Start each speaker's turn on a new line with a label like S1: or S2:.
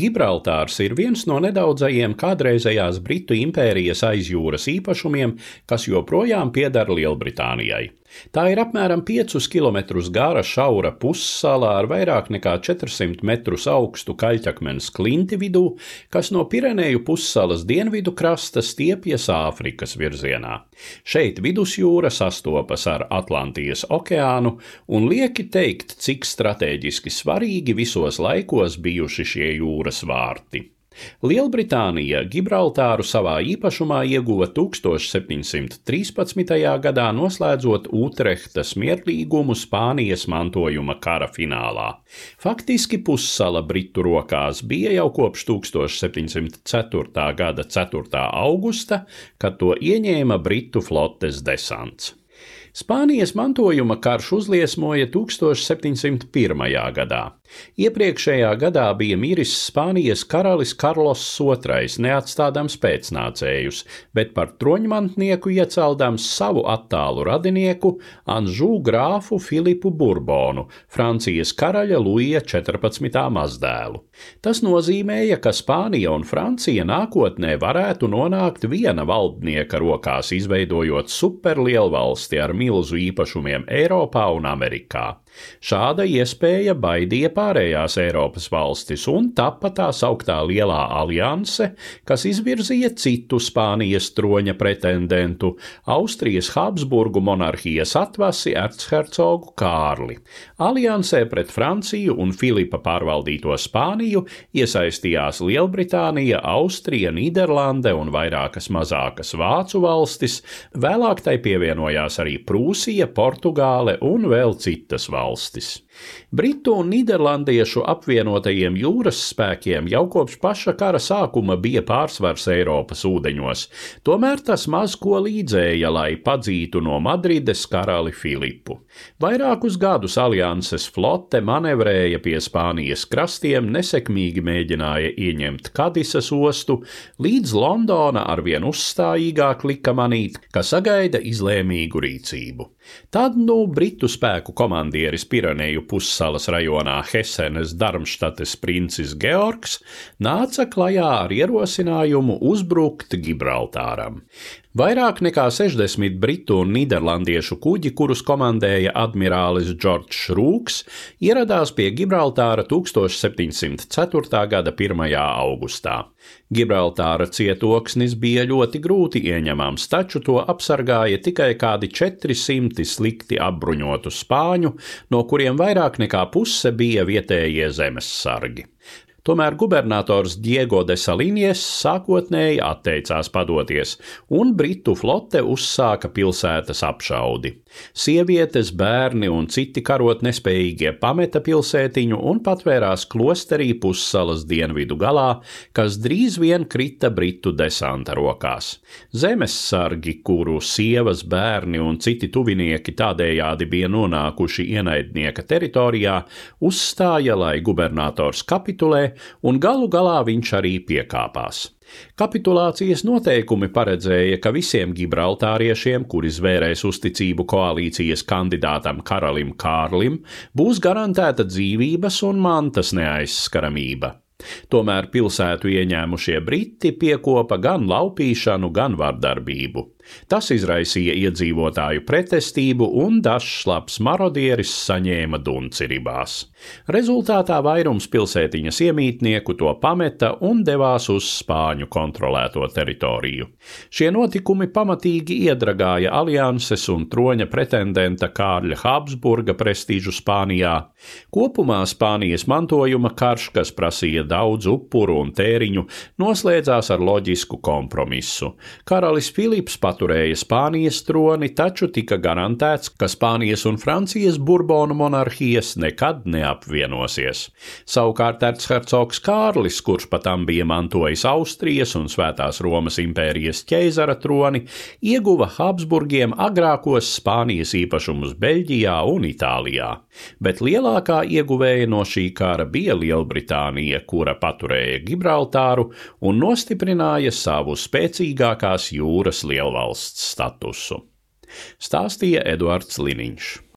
S1: Gibraltārs ir viens no nedaudzajiem kādreizējās Britu impērijas aizjūras īpašumiem, kas joprojām pieder Lielbritānijai. Tā ir apmēram 5 km gara šaura pussala ar vairāk nekā 400 metrus augstu kaļķakmens klinti vidū, kas no Pirenēju pussalas dienvidu krasta stiepjas Āfrikas virzienā. Šeit vidusjūra sastopas ar Atlantijas okeānu un lieki teikt, cik strateģiski svarīgi visos laikos bijuši šie jūras vārti. Lielbritānija Gibraltāru savā īpašumā ieguva 1713. gadā, noslēdzot Utrehtas mierlīgumu Spānijas mantojuma kara finālā. Faktiski pussala Britu rokās bija jau kopš 1704. gada 4. augusta, kad to ieņēma Britu flotes desants. Spānijas mantojuma karš uzliesmoja 1701. gadā. Iepriekšējā gadā bija miris Spānijas karalis Karlos II, neatstādams pēcnācējus, bet par troņmantnieku ieceldams savu attālu radinieku Anžū grāfu Filipu Burbonu, Francijas karaļa Luija 14. mazdēlu. Tas nozīmēja, ka Spānija un Francija nākotnē varētu nonākt viena valdnieka rokās, izveidojot superlielvalsti ar milzu īpašumiem Eiropā un Amerikā. Šāda iespēja baidīja pārējās Eiropas valstis, un tapa tā sauktā Lielā alianse, kas izvirzīja citu Spānijas troņa pretendentu - Austrijas Habsburgu monarhijas atvasi ercercogu Kārli. Aliansē pret Franciju un Filipa pārvaldīto Spāniju iesaistījās Lielbritānija, Austrija, Nīderlande un vairākas mazākas vācu valstis, vēlāk tai pievienojās arī Prūsija, Portugāle un vēl citas valstis. Britu un Nīderlandiešu apvienotajiem jūras spēkiem jau kopš paša kara sākuma bija pārsvars Eiropas ūdeņos, tomēr tas maz ko līdzēja, lai padzītu no Madrides karali Filipu. Vairākus gadus alianses flote manevrēja pie Spānijas krastiem, nesekmīgi mēģināja ieņemt Kadisas ostu, līdz Londona arvien uzstājīgāk lika manīt, ka sagaida izlēmīgu rīcību. Tad nu Britu spēku komandieris Pirenēju pussalas rajonā Hesenes Darmštates princis Georgs nāca klajā ar ierosinājumu uzbrukt Gibraltāram. Vairāk nekā 60 britu un nīderlandiešu kuģi, kurus komandēja admirālis Džordžs Rūks, ieradās pie Gibraltāra 1704. gada 1. augustā. Gibraltāra cietoksnis bija ļoti grūti ieņemams, taču to apsargāja tikai kādi 400 slikti apbruņotu spāņu, no kuriem vairāk nekā puse bija vietējie zemes sargi. Tomēr gubernators Diego de Salinies sākotnēji atteicās padoties, un Britu flote uzsāka pilsētas apšaudi. Sievietes, bērni un citi karot nespējīgie pameta pilsētiņu un patvērās klosterī pussalas dienvidu galā, kas drīz vien krita Britu desanta rokās. Zemessargi, kuru sievas, bērni un citi tuvinieki tādējādi bija nonākuši ienaidnieka teritorijā, uzstāja, lai gubernators kapitulē, un galu galā viņš arī piekāpās. Kapitulācijas noteikumi paredzēja, ka visiem gibraltāriešiem, kuri zvērēs uzticību koalīcijas kandidātam karalim Kārlim, būs garantēta dzīvības un mantas neaizskaramība. Tomēr pilsētu ieņēmušie briti piekopa gan laupīšanu, gan vardarbību. Tas izraisīja iedzīvotāju pretestību, un dažs labs marodieris saņēma dunci ribās. Rezultātā vairums pilsētiņas iemītnieku to pameta un devās uz Spāņu kontrolēto teritoriju. Šie notikumi pamatīgi iedragāja alianses un troņa pretendenta Kārļa Habsburga prestīžu Spānijā. Kopumā Spānijas mantojuma karš, kas prasīja daudz upuru un tēriņu, noslēdzās ar loģisku kompromisu. Karalis Filips paturēja Spānijas troni, taču tika garantēts, ka Spānijas un Francijas burbonu monarhijas nekad neapvienosies. Savukārt ercercogs Kārlis, kurš pat tam bija mantojis Austrijas un Svētās Romas impērijas ķeizara troni, ieguva Habsburgiem agrākos Spānijas īpašumus Beļģijā un Itālijā. Bet lielākā ieguvēja no šī kara bija Lielbritānija, kura paturēja Gibraltāru un nostiprināja savu spēcīgākās jūras lielvalsts valsts statusu, stāstīja Eduards Liniņš.